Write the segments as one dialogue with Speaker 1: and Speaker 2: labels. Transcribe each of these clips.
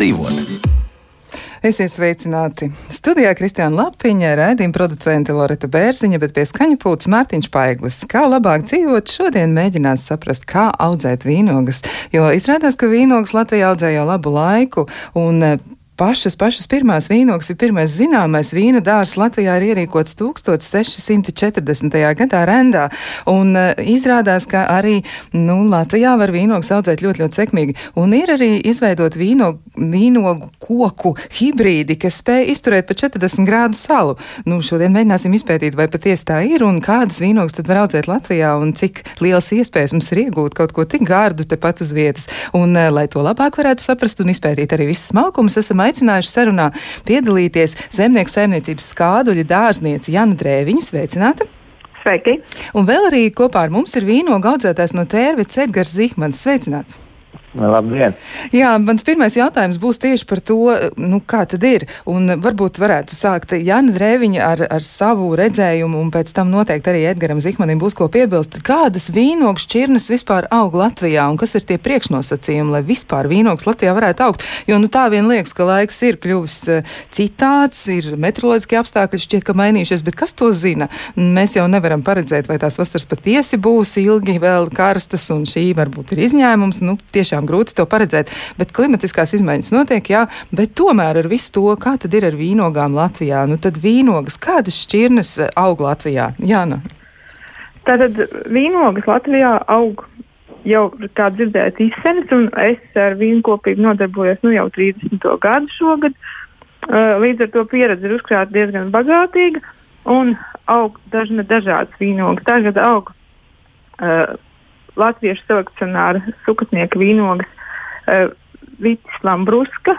Speaker 1: dzīvot.
Speaker 2: Esiet sveicināti! Studijā Kristiāna Lapiņa, raidījuma producente Loreta Bērziņa, bet pie skaņa pūts Mārtiņš Paiglis. Kā labāk dzīvot, šodien mēģinās saprast, kā audzēt vīnogas, jo izrādās, ka vīnogas Latvijā audzē jau labu laiku, un pašas, pašas pirmās vīnogas ir pirmais zināmais vīna dārs Latvijā ir ierīkots 1640. gadā rendā, un uh, izrādās, ka arī, nu, Latvijā var vīnogas audzēt ļoti, ļoti sekmīgi, un ir arī izveidot vīnogu, vīnogu koku hibrīdi, kas spēj izturēt pa 40 grādu salu. Nu, šodien mēģināsim izpētīt, vai patiesi tā ir, un kādas vīnogas tad var audzēt Latvijā, un cik liels iespējas mums ir iegūt kaut ko tik gārdu tepat uz vietas. Un, uh, lai to labāk varētu saprast un izpētīt arī visus smalkumus, esam aicinājuši sarunā piedalīties zemnieku saimniecības skāduļa dārzniece Jana Drēviņa. Sveicināta!
Speaker 3: Sveiki!
Speaker 2: Un vēl arī kopā ar mums ir vīnogu audzētājs no Tērvits Edgars Zihmans. Sveicināts!
Speaker 4: Labdien!
Speaker 2: Jā, mans pirmais jautājums būs tieši par to, nu, kā tad ir. Un varbūt varētu sākt Jāna Drēviņa ar, ar savu redzējumu, un pēc tam noteikti arī Edgaram Zihmanim būs ko piebilst. Kādas vīnogas šķirnes vispār aug Latvijā, un kas ir tie priekšnosacījumi, lai vispār vīnogas Latvijā varētu augt? Jo, nu, tā vien liekas, ka laiks ir kļuvis eh, citāds, ir meteoroloģiski apstākļi šķiet, ka mainījušies, bet kas to zina? Mēs jau nevaram paredzēt, vai tās vasaras patiesi būs ilgi vēl karstas, un šī varbūt ir izņēmums. Nu, tiešām tiešām grūti to paredzēt. Bet klimatiskās izmaiņas notiek, jā, bet tomēr ar visu to, kā tad ir ar vīnogām Latvijā, nu tad vīnogas, kādas šķirnes eh, aug Latvijā? Jāna.
Speaker 3: Tātad vīnogas Latvijā aug jau, kā dzirdēt, izsenis, un es ar vīnkopību nodarbojos nu jau 30. gadu šogad. Uh, līdz ar to pieredze ir uzkrāta diezgan bagātīga un aug dažna dažādas vīnogas. Tagad aug uh, latviešu selekcionāra sukatnieka vīnogas uh, Vitis Lambruska,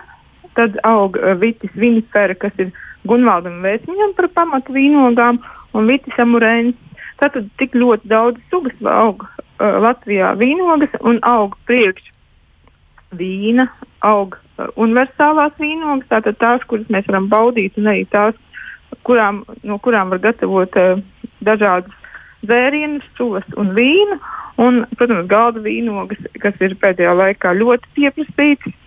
Speaker 3: tad aug uh, Vitis Vinifera, kas ir Gunvaldam Vēsmiņam par pamatu vīnogām, un Vitis Amurēns. Tātad tik ļoti daudz sugas aug uh, Latvijā vīnogas un aug priekš vīna, aug uh, universālās vīnogas, tātad tās, kuras mēs varam baudīt, un arī tās, kurām, no kurām var gatavot uh, dažādas dzērienus, sulas un vīnu. Un, protams, galda vīnogas, kas ir pēdējā laikā ļoti pieprasīts.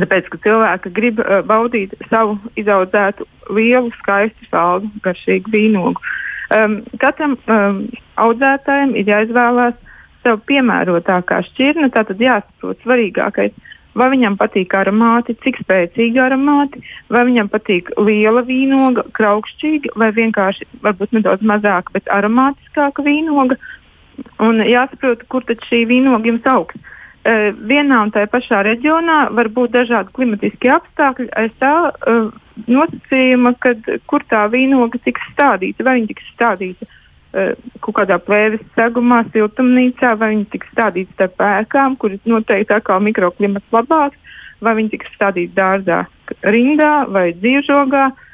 Speaker 3: Tāpēc, ka cilvēki grib uh, baudīt savu izaudzētu lielu, skaistu, saldu, garšīgu vīnogu. Um, katram um, audzētājam ir jāizvēlās sev piemērotākā šķirne. Tātad jāsaprot svarīgākais, vai viņam patīk aromāti, cik spēcīgi aromāti, vai viņam patīk liela vīnoga, kraukšķīga, vai vienkārši nedaudz mazāka, bet aromātiskāka vīnoga. Un jāsaprot, kur tad šī vīnoga jums augs. Uh, vienā un tajā pašā reģionā var būt dažādi klimatiskie apstākļi. Aiz tā uh, nosacījuma, kad, kur tā vīnoga tiks stādīta, vai viņa tiks stādīta uh, kaut kādā plēves segumā, siltumnīcā, vai viņa tiks stādīta starp ēkām, kuras noteikti atkal mikroklimats labāks, vai viņa tiks stādīta dārzā, rindā vai dzīvžogā. Uh,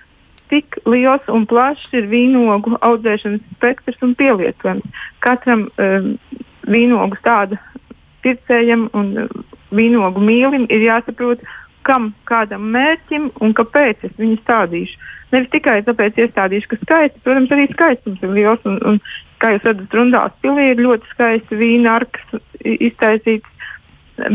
Speaker 3: cik liels un plašs ir vīnogu audzēšanas spektrs un pielietojums. Katram um, vīnogu tāda pircējam un uh, vīnogu mīlim ir jāsaprot, kam, kādam mērķim un kāpēc es viņu stādīšu. Nevis tikai tāpēc iestādīšu, ka skaisti, protams, arī skaistums ir liels. Un, un, kā jūs redzat, rundās pilī ir ļoti skaisti vīna arkas iztaisīts.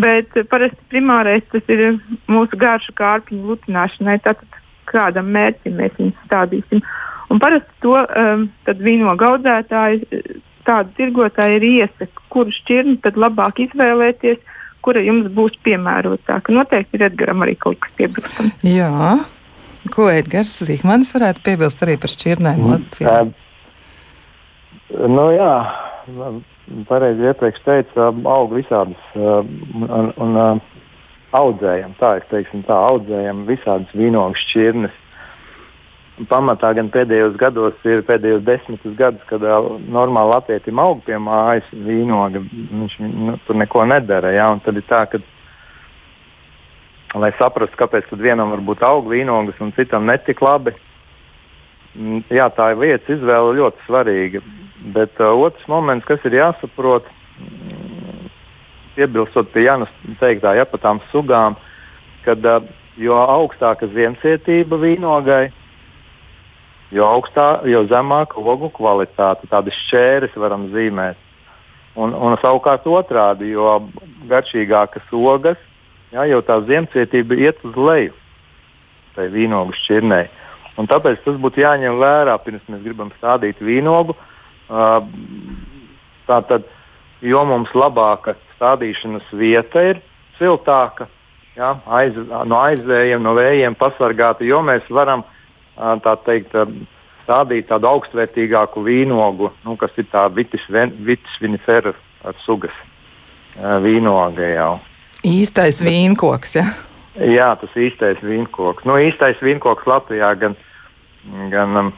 Speaker 3: Bet parasti primārais tas ir mūsu garšu kārpiņu lutināšanai. Tātad kādam mērķim mēs viņus stādīsim. Un parasti to um, vīnogu audzētāji, tādu tirgotāji ir iesaka, kuru šķirni tad labāk izvēlēties, kura jums būs piemērotāka. Noteikti ir Edgars arī kaut kas piebilstams.
Speaker 2: Jā, ko Edgars Zīmans varētu piebilst arī par šķirnēm mm, Latvijā?
Speaker 4: Uh, nu jā, pareizi iepriekš teica, aug visādas un, un, un audzējam, tā es teiksim, tā audzējam visādas vīnogu šķirnes. Pamatā gan pēdējos gados ir pēdējos desmitus gadus, kad uh, normāli latvietim aug pie mājas vīnoga, viņš nu, tur neko nedara. Ja? Tad ir tā, ka, lai saprastu, kāpēc vienam var būt aug vīnogas un citam netik labi, jā, tā ir vietas izvēle ļoti svarīga. Bet uh, otrs moments, kas ir jāsaprot, piebilstot pie Jānis teiktā, ja par tām sugām, kad uh, jo augstāka ziemcietība vīnogai, jo, augstā, jo zemāka ogu kvalitāte, tādas šķēres varam zīmēt. Un, un savukārt otrādi, jo garšīgākas ogas, jā, jo tā ziemcietība iet uz leju tai vīnogu šķirnei. Un tāpēc tas būtu jāņem vērā, pirms mēs gribam stādīt vīnogu. Uh, tātad, jo mums labāka stādīšanas vieta ir siltāka, ja, aiz, no aizvējiem, no vējiem pasargāta, jo mēs varam uh, tā teikt, uh, stādīt tādu augstvērtīgāku vīnogu, nu, kas ir tā vitis, vitis vinifera sugas uh, vīnoga jau.
Speaker 2: Īstais vīnkoks, ja?
Speaker 4: Jā, tas īstais vīnkoks. Nu, īstais vīnkoks Latvijā gan, gan um,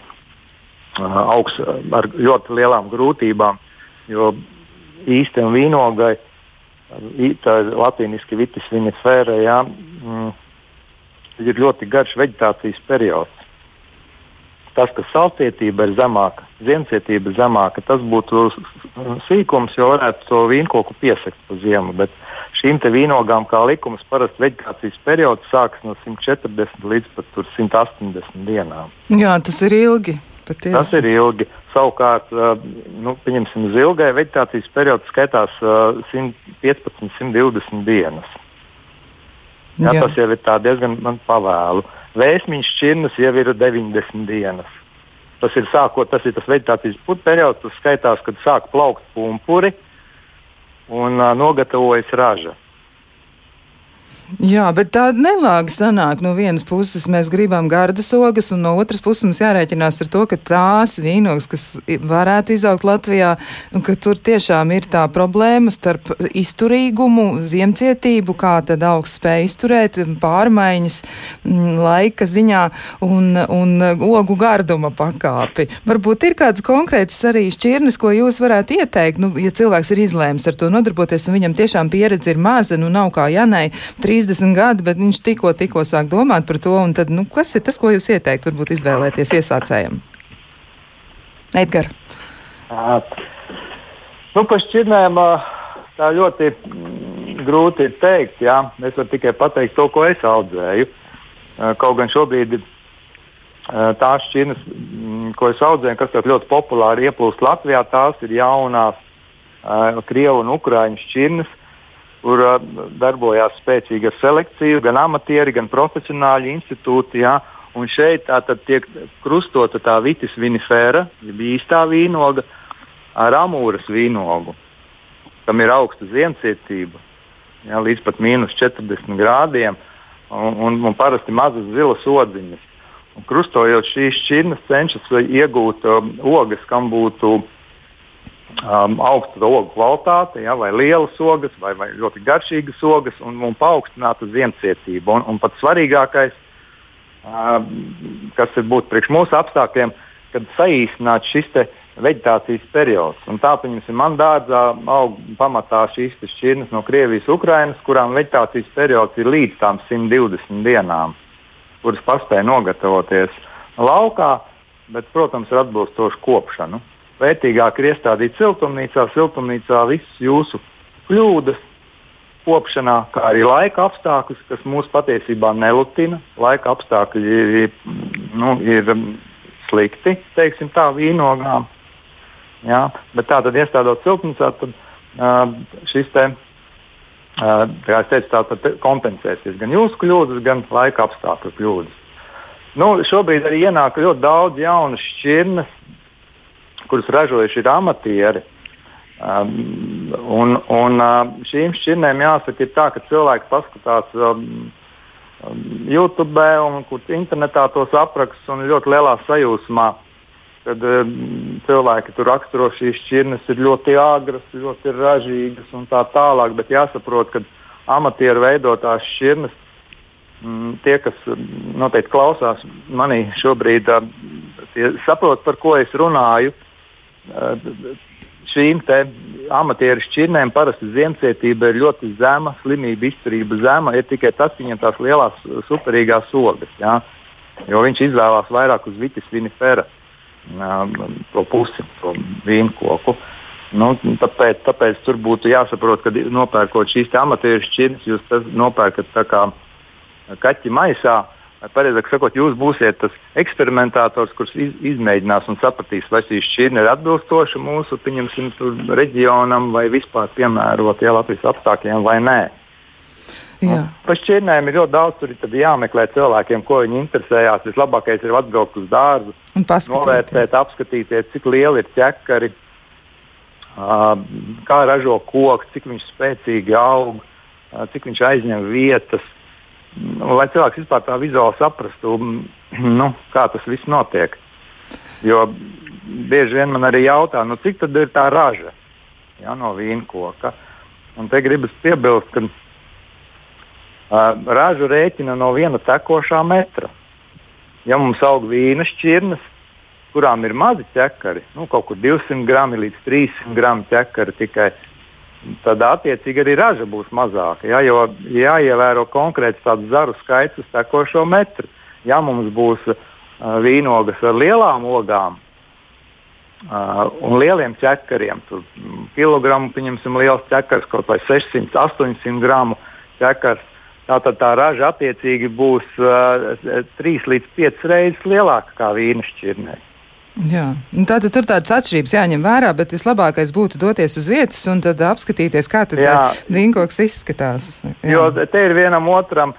Speaker 4: augs ar ļoti lielām grūtībām, jo īstam vīnogai, tā latīniski vitis vinifēra, jā, mm, ir ļoti garš vegetācijas periods. Tas, ka salcietība ir zemāka, ziemcietība ir zemāka, tas būtu sīkums, jo varētu to vīnkoku piesakt pa ziemu. Bet šīm vīnogām, kā likums, parasti vegetācijas periods sākas no 140 līdz pat 180 dienām.
Speaker 2: Jā, tas ir ilgi. Patiesi.
Speaker 4: Tas ir ilgi. Savukārt, nu, pieņemsim, zilgai vegetācijas periods skaitās 115, 120 dienas. Jā, Jā. Tas jau ir diezgan pavēlu. Vēsmiņš šķirnes jau ir 90 dienas. Tas ir, sākot, tas ir tas vegetācijas periods, tas skaitās, kad sāk plaukt pumpuri un uh, nogatavojas raža.
Speaker 2: Jā, bet tāda nelāga sanāk. No vienas puses mēs gribam gardas ogas, un no otras puses mums jārēķinās ar to, ka tās vīnogas, kas varētu izaugt Latvijā, ka tur tiešām ir tā problēma starp izturīgumu, ziemcietību, kā tad augsts spēja izturēt pārmaiņas mm, laika ziņā un, un ogu garduma pakāpi. Varbūt ir kāds konkrēts arī šķirnes, ko jūs varētu ieteikt, nu, ja cilvēks ir izlēms ar to nodarboties, un viņam tiešām pieredze ir maza, nu nav kā Janai 30 gadi, bet viņš tikko, tikko sāk domāt par to. Tad, nu, kas ir tas, ko jūs ieteiktu, varbūt izvēlēties iesācējiem? Edgars.
Speaker 4: Nu, par šķirnēm tā ļoti mm, grūti ir teikt. Jā. Es varu tikai pateikt to, ko es audzēju. Kaut gan šobrīd tās šķirnes, mm, ko es audzēju, kas ļoti populāri ieplūst Latvijā, tās ir jaunās Krievu un Ukrāņu šķirnes kur uh, darbojās spēcīga selekcija, gan amatieri, gan profesionāļi institūti. Jā. Un šeit tiek krustota tā vitis vinifēra, jeb īstā vīnoga, ar amūras vīnogu, kam ir augsta ziemcietība, jā, līdz pat mīnus 40 grādiem, un, un, un parasti mazas zilas odziņas. Un krustojot šīs šķirnes, cenšas iegūt um, ogas, kam būtu um, augsta ogu kvalitāte, ja, vai lielas ogas, vai, vai ļoti garšīgas ogas, un, un paaugstināta ziemcietība. Un, un pats svarīgākais, um, kas ir būt priekš mūsu apstākļiem, kad saīsināt šis vegetācijas periods. Un tā, piemēram, man dārzā aug pamatā šīs šķirnes no Krievijas, Ukrainas, kurām vegetācijas periods ir līdz tām 120 dienām, kuras paspēja nogatavoties laukā, bet, protams, ar atbilstošu kopšanu vērtīgāk ir iestādīt siltumnīcā, siltumnīcā visas jūsu kļūdas, kopšanā, kā arī laika apstākļus, kas mūs patiesībā nelutina. Laika apstākļi ir, nu, ir slikti, teiksim tā, vīnogām. Jā, bet tā tad iestādot siltumnīcā, tad uh, šis te, uh, kā es teicu, tātad kompensēsies gan jūsu kļūdas, gan laika apstākļu kļūdas. Nu, šobrīd arī ienāk ļoti daudz jaunu šķirnes, kurus ražojuši ir amatieri. Um, un, un uh, šīm šķirnēm jāsaka, ir tā, ka cilvēki paskatās um, um YouTube un kur internetā tos aprakstus un ļoti lielā sajūsmā. Kad um, cilvēki tur raksturo šīs šķirnes, ir ļoti agras, ļoti ražīgas un tā tālāk. Bet jāsaprot, ka amatieru veidotās šķirnes, mm, tie, kas um, noteikti klausās manī šobrīd, uh, saprot, par ko es runāju. Uh, šīm amatieru šķirnēm parasti ziemcietība ir ļoti zema, slimība izturība zema. Ir tikai tas viņam tās lielās superīgās ogas. Ja? Jo viņš izvēlās vairāk uz vitis vinifera to pusi, to vīnkoku. Nu, tāpēc, tāpēc tur būtu jāsaprot, ka nopērkot šīs amatieru šķirnes, jūs nopērkat kā kaķi maisā. Uh, Pareizāk sakot, jūs būsiet tas eksperimentators, kurš iz, izmēģinās un sapratīs, vai šī šķirne ir atbilstoša mūsu reģionam vai vispār piemērota ja, Latvijas apstākļiem vai nē.
Speaker 2: Jā.
Speaker 4: Par šķirnēm ir ļoti daudz, tur ir jāmeklē cilvēkiem, ko viņi interesējās. Vislabākais ir atbraukt uz dārzu, novērtēt, apskatīties, cik lieli ir ķekari, uh, kā ražo koks, cik viņš spēcīgi aug, uh, cik viņš aizņem vietas. Nu, lai cilvēks vispār tā vizuāli saprastu, nu, kā tas viss notiek. Jo bieži vien man arī jautā, nu, cik tad ir tā raža ja, no vīna koka. Un te gribas piebilst, ka Uh, ražu rēķina no viena tekošā metra. Ja mums aug vīna šķirnes, kurām ir mazi ķekari, nu, kaut kur 200 gramu līdz 300 gramu ķekari tikai, tad attiecīgi arī raža būs mazāka. Ja, jo jāievēro konkrēts tāds zaru skaits uz tekošo metru. Ja mums būs uh, vīnogas ar lielām ogām, Uh, un lieliem ķekariem. Tur kilogramu, pieņemsim, liels ķekars, kaut vai 600, 800 gramu ķekars. Tātad tā raža attiecīgi būs uh, 3 līdz 5 reizes lielāka kā vīna šķirnē.
Speaker 2: Jā, tātad tur tādas atšķirības jāņem vērā, bet vislabākais būtu doties uz vietas un tad apskatīties, kā tad vīnkoks izskatās.
Speaker 4: Jā. Jo te ir vienam otram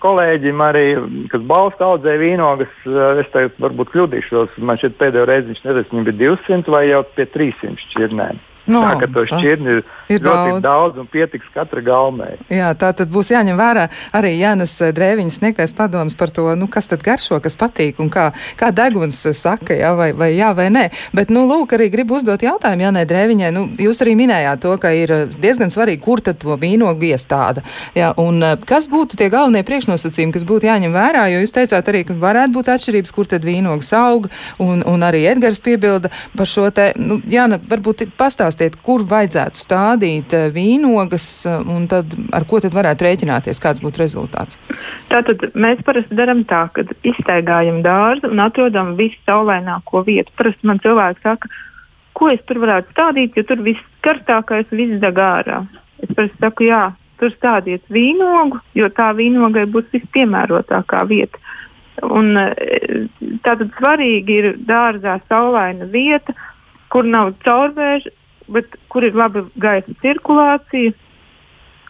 Speaker 4: kolēģim arī, kas balsta audzē vīnogas, es tagad varbūt kļūdīšos, man šeit pēdējo reizi viņš nezinu, bija 200 vai jau pie 300 šķirnēm. No, tā kā to šķirni ir, ir ļoti daudz. daudz un pietiks katra galmē.
Speaker 2: Jā, tā tad būs jāņem vērā arī Jānis Drēviņas sniegtais padoms par to, nu, kas tad garšo, kas patīk un kā, kā deguns saka, jā vai, vai jā vai nē. Bet, nu, lūk, arī gribu uzdot jautājumu Jānai Drēviņai. Nu, jūs arī minējāt to, ka ir diezgan svarīgi, kur tad to vīnogu iestāda. Jā, un eh, kas būtu tie galvenie priekšnosacījumi, kas būtu jāņem vērā, jo jūs teicāt arī, ka varētu būt atšķirības, kur tad vīnogs aug, un, un arī Edgars piebilda par šo te, nu, Jāna, varbūt pastāstīt pastāstiet, kur vajadzētu stādīt eh, vīnogas eh, un tad, ar ko tad varētu rēķināties, kāds būtu rezultāts?
Speaker 3: Tātad mēs parasti darām tā, ka izstaigājam dārzu un atrodam visu saulēnāko vietu. Parasti man cilvēki saka, ko es tur varētu stādīt, jo tur viss karstākais viss deg ārā. Es parasti saku, jā, tur stādiet vīnogu, jo tā vīnogai būs vispiemērotākā vieta. Un, eh, tātad svarīgi ir dārzā saulaina vieta, kur nav caurvēža, bet kur ir laba gaisa cirkulācija,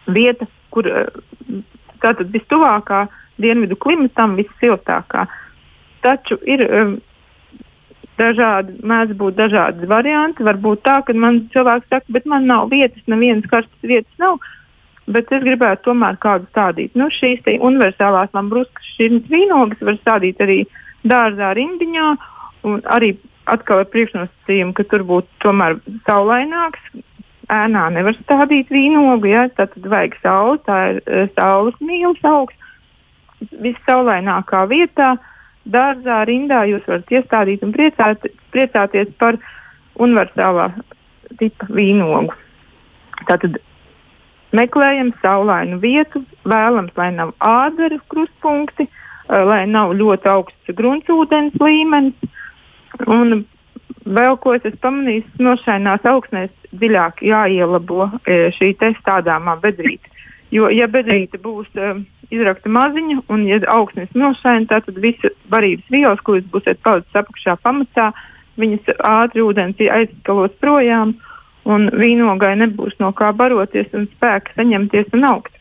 Speaker 3: vieta, kur eh, tātad vistuvākā dienvidu klimatam, vissiltākā. Taču ir um, dažādi, mēdz būt dažādi varianti. Varbūt tā, ka man cilvēks saka, bet man nav vietas, nevienas karstas vietas nav. Bet es gribētu tomēr kādu stādīt. Nu, šīs universālās lambruskas šķirnes vīnogas var stādīt arī dārzā rindiņā arī atkal ar priekšnosacījumu, ka tur būtu tomēr saulaināks. Ēnā nevar stādīt vīnogu, ja tad vajag sauli, tā ir uh, saules mīlas augsts. Vissaulainākā vietā, dārzā, rindā jūs varat iestādīt un priecāt, priecāties par universālā tipa vīnogu. Tātad meklējam saulainu vietu, vēlams, lai nav ādaru krustpunkti, uh, lai nav ļoti augsts gruntsūdens līmenis Un vēl ko es pamanīju, nošainās augsnēs dziļāk jāielabo e, šī stādāmā bedrīte. Jo, ja bedrīte būs uh, izrakta maziņa un ja augsnes nošaina, tad visa barības vielas, jūs būsiet palicis apakšā pamatā, viņas ātri ūdens aizskalos projām un vīnogai nebūs no kā baroties un spēka saņemties un augt.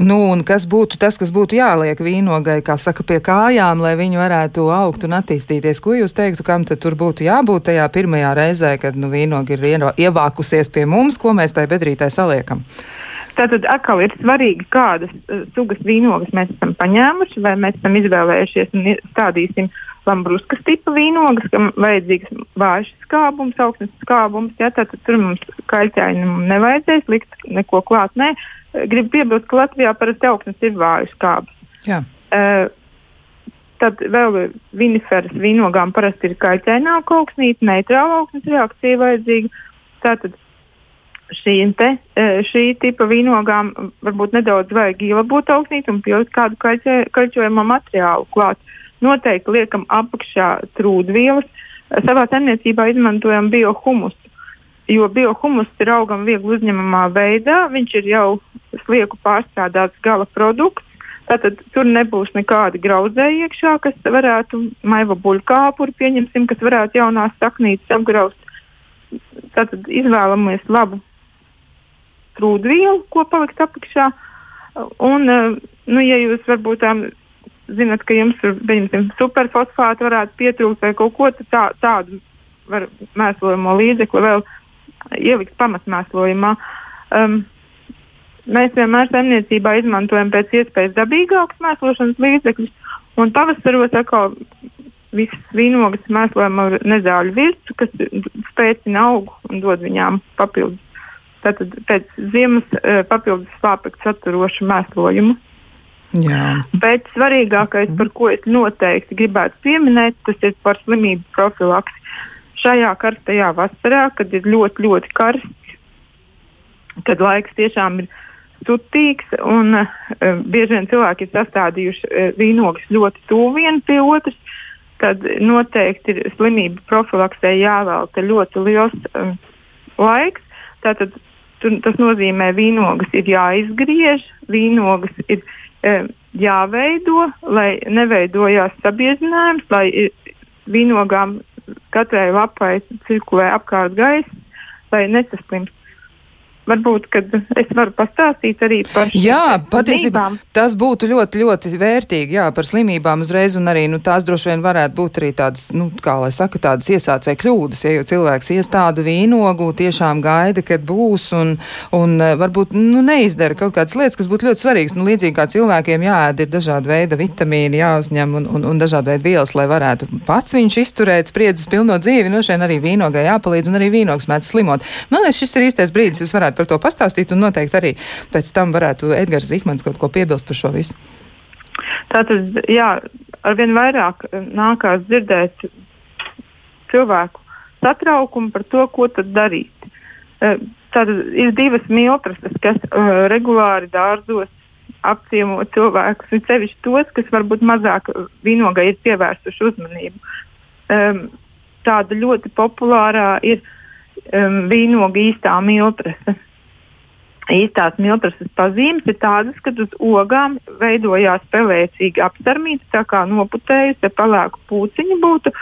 Speaker 2: Nu, un kas būtu tas, kas būtu jāliek vīnogai, kā saka, pie kājām, lai viņi varētu augt un attīstīties? Ko jūs teiktu, kam tad tur būtu jābūt tajā pirmajā reizē, kad nu, vīnoga ir ievākusies pie mums, ko mēs tai bedrītai saliekam?
Speaker 3: Tātad atkal ir svarīgi, kādas uh, sugas vīnogas mēs esam paņēmuši, vai mēs esam izvēlējušies un stādīsim lambruskas tipa vīnogas, kam vajadzīgs vājš skābums, augsnes skābums. Ja, tātad tur mums kaļķainam nevajadzēs likt neko klāt. Nē, Gribu piebilst, ka Latvijā parasti augsnes ir vājas kāpnes. Uh, tad vēl viniferas vīnogām parasti ir kaļķaināka augsnīte, neitrāla augsnes reakcija vajadzīga. Tātad šī, te, šī tipa vīnogām varbūt nedaudz vajag ielabot augsnīti un pielikt kādu kaļķojumu materiālu klāt. Noteikti liekam apakšā trūdvielas. Savā saimniecībā izmantojam biohumusu jo biohumus ir augam viegli uzņemamā veidā, viņš ir jau slieku pārstrādāts gala produkts. Tātad tur nebūs nekādi grauzēji iekšā, kas varētu maiva buļkāpuri, pieņemsim, kas varētu jaunās saknītes apgraust. Tātad izvēlamies labu trūdvielu, ko palikt apakšā. Un, nu, ja jūs varbūt tā zinat, ka jums ir superfosfāti varētu pietrūkt vai kaut ko tā, tādu var mēslojamo līdzekli vēl ielikt pamatmēslojumā. Um, mēs vienmēr saimniecībā izmantojam pēc iespējas dabīgākus mēslošanas līdzekļus, un pavasaros atkal visas vīnogas mēslojam ar nezāļu virsmu, kas spēcina augu un dod viņām papildus. Tātad pēc ziemas uh, papildus slāpekļu saturošu mēslojumu.
Speaker 2: Jā.
Speaker 3: Bet svarīgākais, par ko es noteikti gribētu pieminēt, tas ir par slimību profilaksi. Šajā karstajā vasarā, kad ir ļoti, ļoti karsts, kad laiks tiešām ir sutīgs un uh, bieži vien cilvēki ir sastādījuši uh, vīnogas ļoti tuvu viens pie otras, tad noteikti ir slimību profilaksē jāvelta ļoti liels um, laiks. Tātad tu, tas nozīmē, ka vīnogas ir jāizgriež, vīnogas ir jāizgriež jāveido, lai neveidojās sabiezinājums, lai vīnogām katrai lapai cirkulē apkārt gaisa, lai nesaslimst varbūt es varu pastāstīt arī par šīm
Speaker 2: Jā, patiesībā tas būtu ļoti, ļoti vērtīgi, jā, par slimībām uzreiz, un arī, nu, tās droši vien varētu būt arī tādas, nu, kā lai saka, tādas iesācēja kļūdas, ja jau cilvēks iestāda vīnogu, tiešām gaida, kad būs, un, un e, varbūt, nu, neizdara kaut kādas lietas, kas būtu ļoti svarīgas, nu, līdzīgi kā cilvēkiem jāēd, ir dažādi veidi vitamīni jāuzņem un, un, un dažādi veidi vielas, lai varētu pats viņš izturēt spriedzes pilno dzīvi, no šeit arī vīnogai jāpalīdz, un arī vīnogs mēdz slimot. Man liekas, šis ir īstais brīdis, jūs varētu varētu par to pastāstīt, un noteikti arī pēc tam varētu Edgars Zihmans kaut ko piebilst par šo visu.
Speaker 3: Tātad, jā, arvien vairāk eh, nākās dzirdēt cilvēku satraukumu par to, ko tad darīt. Eh, tātad ir divas miltrases, kas uh, regulāri dārzos apciemo cilvēkus, un sevišķi tos, kas varbūt mazāk vīnogai ir pievērsuši uzmanību. Um, tāda ļoti populārā ir um, vīnoga īstā miltrase īstās miltrases pazīmes ir tādas, ka uz ogām veidojās pelēcīga apsarmīta, tā kā noputējusi pelēku pūciņu būtu,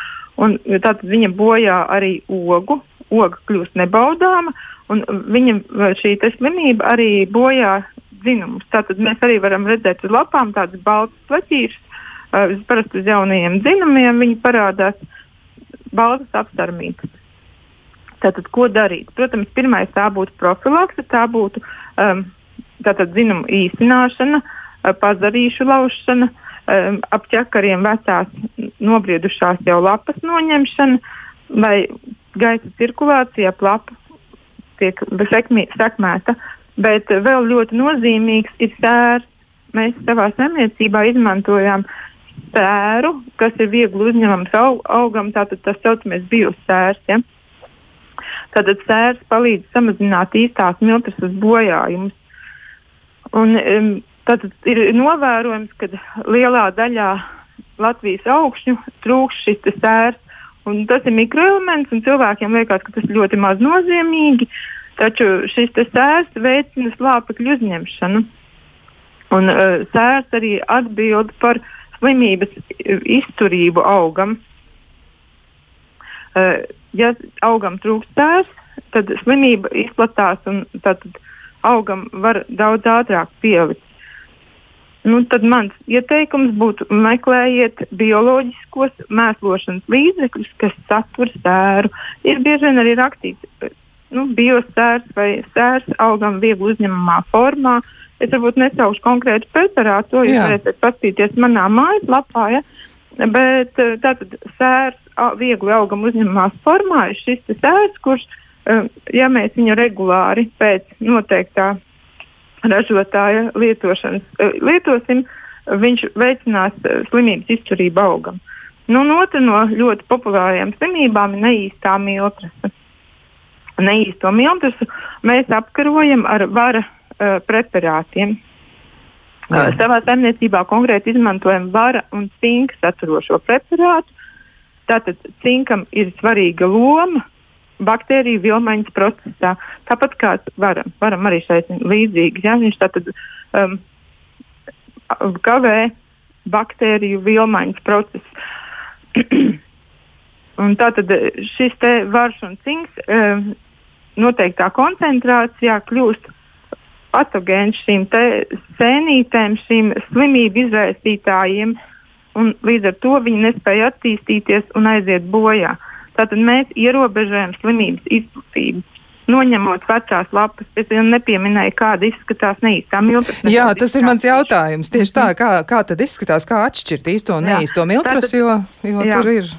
Speaker 3: un tātad viņa bojā arī ogu, oga kļūst nebaudāma, un viņa šī slimība arī bojā dzinumus. Tātad mēs arī varam redzēt uz lapām tādas baltas plaķīšas, uh, parasti uz jaunajiem dzinumiem viņi parādās baltas apsarmītas. Tātad, ko darīt? Protams, pirmais tā būtu profilakse, tā būtu um, tātad zinuma īsināšana, uh, pazarīšu laušana, um, ap ķekariem vecās nobriedušās jau lapas noņemšana, lai gaisa cirkulācija ap lapu tiek sekmī, sekmēta. Bet vēl ļoti nozīmīgs ir sērs. Mēs savā saimniecībā izmantojām sēru, kas ir viegli uzņemams aug, augam, tātad tas saucamais biosērs. Ja? Tātad sērs palīdz samazināt īstās miltrases bojājumus. Un, um, tātad ir novērojams, ka lielā daļā Latvijas augšņu trūkst šis sērs. Un tas ir mikroelements, un cilvēkiem liekas, ka tas ir ļoti maz nozīmīgi. Taču šis sērs veicina slāpekļu uzņemšanu. Un uh, sērs arī atbild par slimības izturību augam. Uh, ja augam trūkst tērs, tad slimība izplatās un tad augam var daudz ātrāk pielikt. Nu, tad mans ieteikums būtu meklējiet bioloģiskos mēslošanas līdzekļus, kas satur sēru. Ir bieži vien arī rakstīts, nu, biosērs vai sērs augam viegli uzņemamā formā. Es varbūt nesaukšu konkrētu preparātu, to jūs varat paskatīties manā mājaslapā. Ja? Bet eh, tātad sērs viegli augam uzņemamās formā ir šis sērs, kurš, eh, ja mēs viņu regulāri pēc noteiktā ražotāja lietošanas eh, lietosim, viņš veicinās slimības izturību augam. Nu, otra no ļoti populārajām slimībām ir neīstā miltrasa. Neīsto miltrasu mēs apkarojam ar vara uh, preparātiem. Jā. Savā saimniecībā konkrēti izmantojam vara un cinka saturošo preparātu. Tātad cinkam ir svarīga loma baktēriju vilmaņas procesā. Tāpat kā varam, varam arī šeit līdzīgi. Ja? Viņš tātad um, kavē baktēriju vilmaņas procesu. un tātad šis te varš un cinks um, noteiktā koncentrācijā kļūst patogēns šīm sēnītēm, šīm slimību izraisītājiem, un līdz ar to viņi nespēja attīstīties un aiziet bojā. Tātad mēs ierobežojam slimības izplatību noņemot vecās lapas. Es jau nepieminēju, kāda izskatās neīstā miltus.
Speaker 2: Jā, tas ir mans jautājums. Tieši tā, kā, kā tad izskatās, kā atšķirt īsto un neīsto miltus, jo, jo jā. tur ir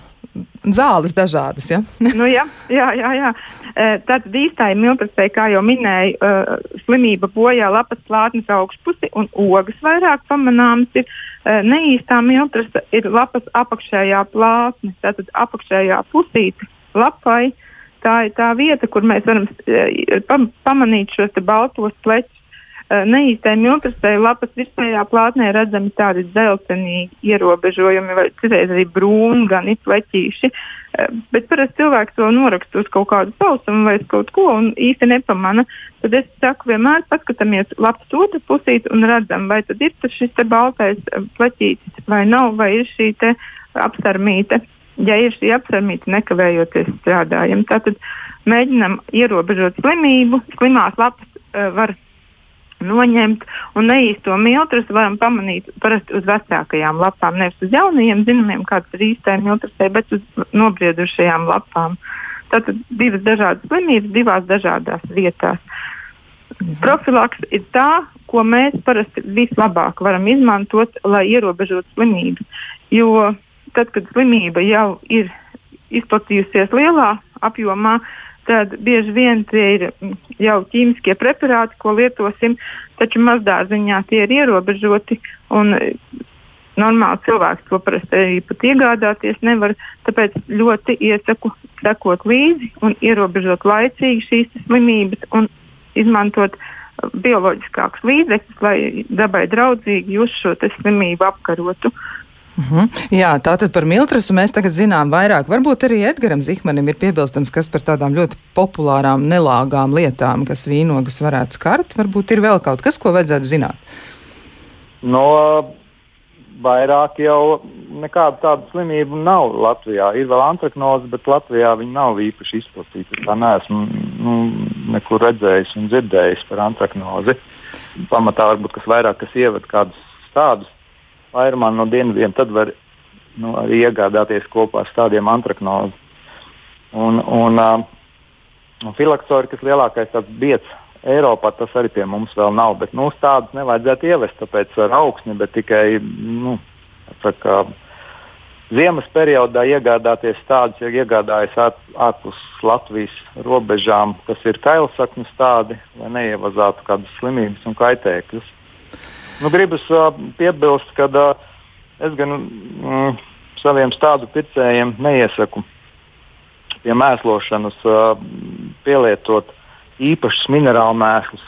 Speaker 2: zāles dažādas. Ja?
Speaker 3: nu, jā, jā, jā, jā. Tātad īstai miltusei, kā jau minēju, slimība bojā lapas plātnes augšpusi un ogas vairāk pamanāmas ir. Neīstā miltusa ir lapas apakšējā plātne, tātad apakšējā pusīte lapai. Tā ir tā vieta, kur mēs varam pamanīt šos baltos pleķus neīstai miltusai lapas virsējā plātnē redzami tādi dzeltenīgi ierobežojumi, vai citreiz arī brūni, gan pleķīši. Eh, bet parasti cilvēks to noraksta uz kaut kādu sausumu vai kaut ko un īsti nepamana. Tad es saku, vienmēr paskatāmies lapas otru pusīt un redzam, vai tad ir tas šis baltais pleķītis vai nav, vai ir šī te apsarmīte. Ja ir šī apsarmīte, nekavējoties strādājam. Tātad mēģinam ierobežot slimību. Slimās lapas uh, var noņemt. Un neīsto miltus varam pamanīt parasti uz vecākajām lapām, nevis uz jaunajiem zinumiem, kāds ir īstais miltusē, bet uz nobriedušajām lapām. Tātad divas dažādas slimības, divās dažādās vietās. Jā. Profilaks ir tā, ko mēs parasti vislabāk varam izmantot, lai ierobežotu slimības. Jo tad, kad slimība jau ir izplatījusies lielā apjomā, tad bieži vien tie ir mm, jau ķīmiskie preparāti, ko lietosim, taču mazdārziņā tie ir ierobežoti. Mm, Normāli cilvēks to parasti pat iegādāties nevar, tāpēc ļoti iesaku sekot līdzi un ierobežot laicīgi šīs slimības un izmantot uh, bioloģiskākus līdzekļus, lai dabai draudzīgi jūs šo slimību apkarotu.
Speaker 2: Mhm. -huh. Jā, tātad par miltrasu mēs tagad zinām vairāk. Varbūt arī Edgaram Zihmanim ir piebilstams, kas par tādām ļoti populārām, nelāgām lietām, kas vīnogas varētu skart. Varbūt ir vēl kaut kas, ko vajadzētu zināt.
Speaker 4: No vairāk jau nekāda tāda slimība nav Latvijā. Ir vēl antraknoze, bet Latvijā viņa nav īpaši izplatīta. Tā neesmu nu, nekur redzējis un dzirdējis par antraknozi. Pamatā varbūt kas vairāk, kas ievada kādus tādus vairumā no dienvidiem, tad var nu, arī iegādāties kopā ar tādiem antraknozi. Un, un, uh, un filaktori, kas lielākais biets Eiropā, tas arī pie mums vēl nav. Bet nu, tādas nevajadzētu ievest, tāpēc ar augsni, bet tikai nu, kā, ziemas periodā iegādāties tādus, ja iegādājas ārpus Latvijas robežām, kas ir kailsakņu tādi, lai neievazātu kādas slimības un kaitēkļus. Nu, gribas uh, piebilst, ka uh, es gan mm, saviem stādu pircējiem neiesaku pie mēslošanas uh, pielietot īpašus minerālu mēslus,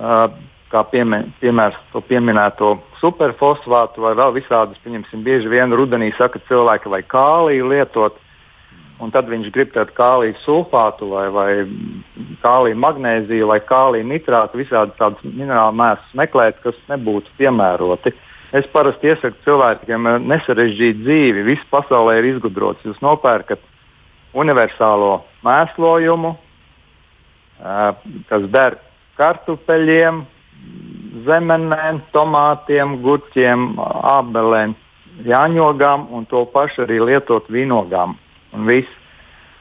Speaker 4: uh, kā piemē, piemērs to pieminēto superfosfātu vai vēl visādus. Pieņemsim, bieži vien rudenī saka cilvēki, vai kāliju lietot un tad viņš grib tādu kāliju sulfātu vai, vai kāliju magnēziju vai kāliju nitrātu, visādi tādus minerālu mēslus meklēt, kas nebūtu piemēroti. Es parasti iesaku cilvēkiem nesarežģīt dzīvi. Viss pasaulē ir izgudrots. Jūs nopērkat universālo mēslojumu, kas der kartupeļiem, zemenēm, tomātiem, gurķiem, ābelēm, jāņogām un to pašu arī lietot vīnogām un viss.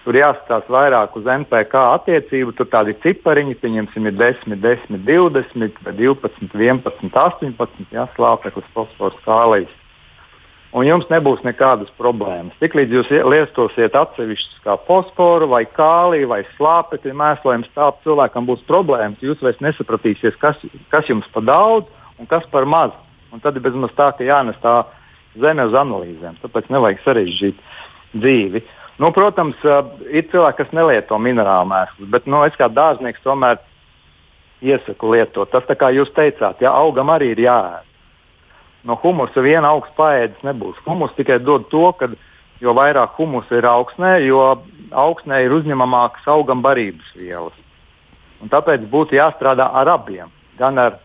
Speaker 4: Tur jāskatās vairāk uz NPK attiecību. Tur tādi cipariņi, pieņemsim, ir 10, 10, 20, 12, 11, 18, jā, slāpeklis, fosfors, kālijas. Un jums nebūs nekādas problēmas. Tiklīdz jūs lietosiet atsevišķus kā fosforu, vai kāliju, vai slāpekli mēslojums, tā cilvēkam būs problēmas. Jūs vairs nesapratīsiet, kas, kas jums par daudz un kas par maz. Un tad ir bezmaz tā, ka jānes tā zeme uz analīzēm. Tāpēc nevajag sarežģīt dzīvi. Uh, Nu, protams, ir cilvēki, kas nelieto minerālu mēslus, bet nu, es kā dārznieks tomēr iesaku lietot. Tas, kā jūs teicāt, ja augam arī ir jāēd. No humusa viena augsts paēdis nebūs. Humus tikai dod to, ka jo vairāk humusa ir augsnē, jo augsnē ir uzņemamākas augam barības vielas. Un tāpēc būtu jāstrādā ar abiem. Gan ar